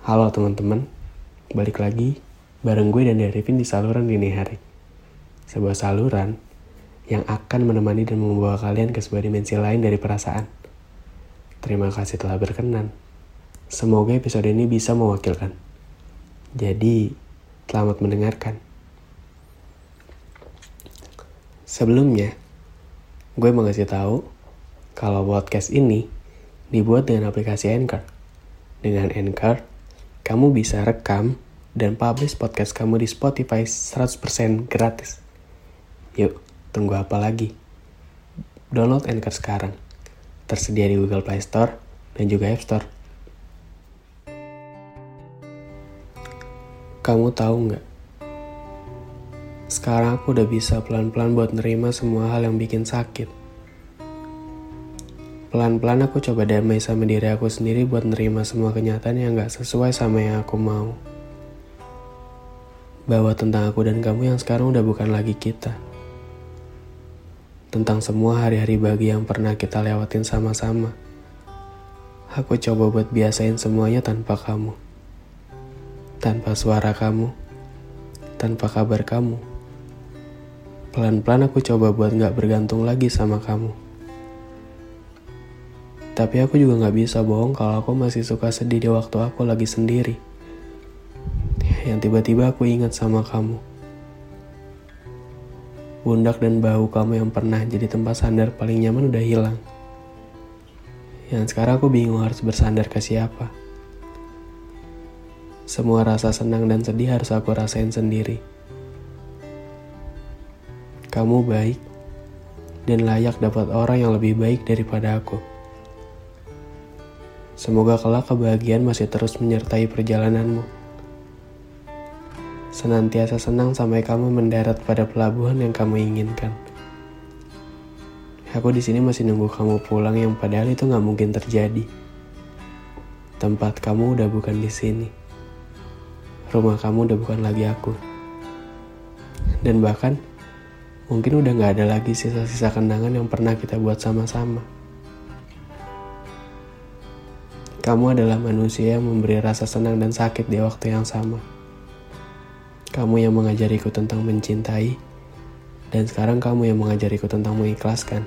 Halo teman-teman, balik lagi bareng gue dan Darivin di saluran dini hari. Sebuah saluran yang akan menemani dan membawa kalian ke sebuah dimensi lain dari perasaan. Terima kasih telah berkenan. Semoga episode ini bisa mewakilkan. Jadi, selamat mendengarkan. Sebelumnya, gue mau ngasih tahu kalau podcast ini dibuat dengan aplikasi Anchor. Dengan Anchor, kamu bisa rekam dan publish podcast kamu di Spotify 100% gratis. Yuk, tunggu apa lagi? Download Anchor sekarang. Tersedia di Google Play Store dan juga App Store. Kamu tahu nggak? Sekarang aku udah bisa pelan-pelan buat nerima semua hal yang bikin sakit. Pelan-pelan aku coba damai sama diri aku sendiri buat nerima semua kenyataan yang gak sesuai sama yang aku mau. Bahwa tentang aku dan kamu yang sekarang udah bukan lagi kita. Tentang semua hari-hari bagi yang pernah kita lewatin sama-sama. Aku coba buat biasain semuanya tanpa kamu. Tanpa suara kamu. Tanpa kabar kamu. Pelan-pelan aku coba buat gak bergantung lagi sama kamu. Tapi aku juga gak bisa bohong kalau aku masih suka sedih di waktu aku lagi sendiri. Yang tiba-tiba aku ingat sama kamu. Bundak dan bahu kamu yang pernah jadi tempat sandar paling nyaman udah hilang. Yang sekarang aku bingung harus bersandar ke siapa. Semua rasa senang dan sedih harus aku rasain sendiri. Kamu baik dan layak dapat orang yang lebih baik daripada aku. Semoga kelak kebahagiaan masih terus menyertai perjalananmu. Senantiasa senang sampai kamu mendarat pada pelabuhan yang kamu inginkan. Aku di sini masih nunggu kamu pulang yang padahal itu nggak mungkin terjadi. Tempat kamu udah bukan di sini. Rumah kamu udah bukan lagi aku. Dan bahkan mungkin udah nggak ada lagi sisa-sisa kenangan yang pernah kita buat sama-sama. Kamu adalah manusia yang memberi rasa senang dan sakit di waktu yang sama. Kamu yang mengajariku tentang mencintai, dan sekarang kamu yang mengajariku tentang mengikhlaskan.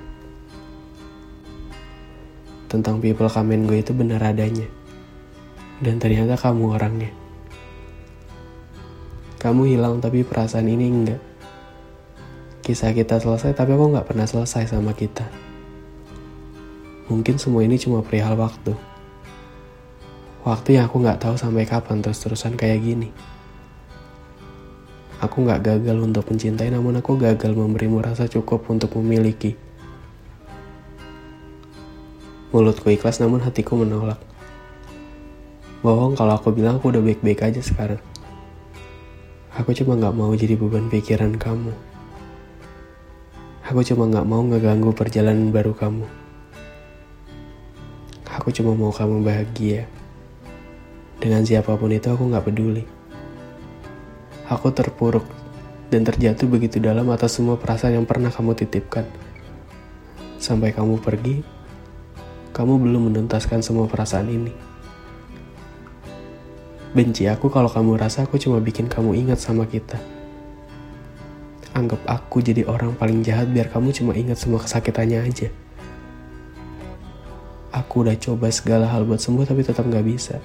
Tentang people kamen gue itu benar adanya. Dan ternyata kamu orangnya. Kamu hilang tapi perasaan ini enggak. Kisah kita selesai tapi aku nggak pernah selesai sama kita. Mungkin semua ini cuma perihal waktu. Waktu yang aku nggak tahu sampai kapan terus-terusan kayak gini. Aku nggak gagal untuk mencintai, namun aku gagal memberimu rasa cukup untuk memiliki. Mulutku ikhlas, namun hatiku menolak. Bohong kalau aku bilang aku udah baik-baik aja sekarang. Aku cuma nggak mau jadi beban pikiran kamu. Aku cuma nggak mau ngeganggu perjalanan baru kamu. Aku cuma mau kamu bahagia. Dengan siapa pun itu aku gak peduli. Aku terpuruk dan terjatuh begitu dalam atas semua perasaan yang pernah kamu titipkan. Sampai kamu pergi, kamu belum menuntaskan semua perasaan ini. Benci aku kalau kamu rasa aku cuma bikin kamu ingat sama kita. Anggap aku jadi orang paling jahat biar kamu cuma ingat semua kesakitannya aja. Aku udah coba segala hal buat sembuh tapi tetap gak bisa.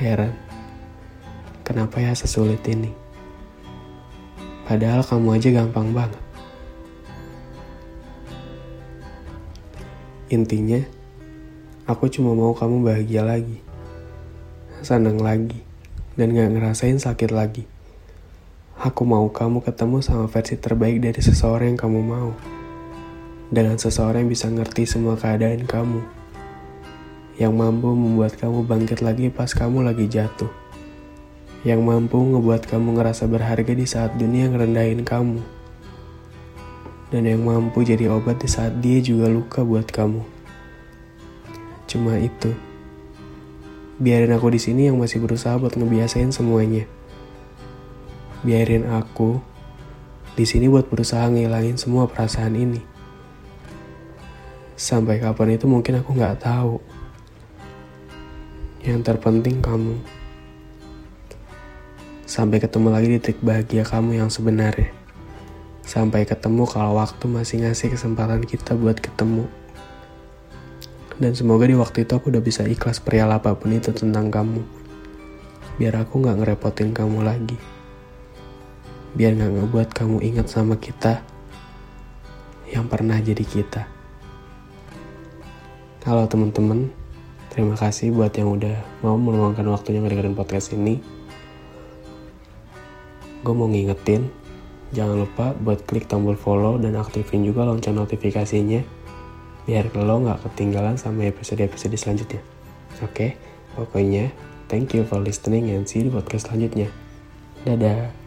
Heran, kenapa ya sesulit ini? Padahal kamu aja gampang banget. Intinya, aku cuma mau kamu bahagia lagi, senang lagi, dan gak ngerasain sakit lagi. Aku mau kamu ketemu sama versi terbaik dari seseorang yang kamu mau. Dengan seseorang yang bisa ngerti semua keadaan kamu yang mampu membuat kamu bangkit lagi pas kamu lagi jatuh, yang mampu ngebuat kamu ngerasa berharga di saat dunia ngerendahin kamu, dan yang mampu jadi obat di saat dia juga luka buat kamu. Cuma itu. Biarin aku di sini yang masih berusaha buat ngebiasain semuanya. Biarin aku di sini buat berusaha ngilangin semua perasaan ini. Sampai kapan itu mungkin aku nggak tahu. Yang terpenting kamu. Sampai ketemu lagi di titik bahagia kamu yang sebenarnya. Sampai ketemu kalau waktu masih ngasih kesempatan kita buat ketemu. Dan semoga di waktu itu aku udah bisa ikhlas perihal apa pun itu tentang kamu. Biar aku gak ngerepotin kamu lagi. Biar gak ngebuat kamu ingat sama kita yang pernah jadi kita. Halo teman-teman, Terima kasih buat yang udah mau meluangkan waktunya ngedengerin podcast ini. Gue mau ngingetin, jangan lupa buat klik tombol follow dan aktifin juga lonceng notifikasinya biar lo nggak ketinggalan sama episode-episode selanjutnya. Oke, pokoknya thank you for listening and see you di podcast selanjutnya. Dadah.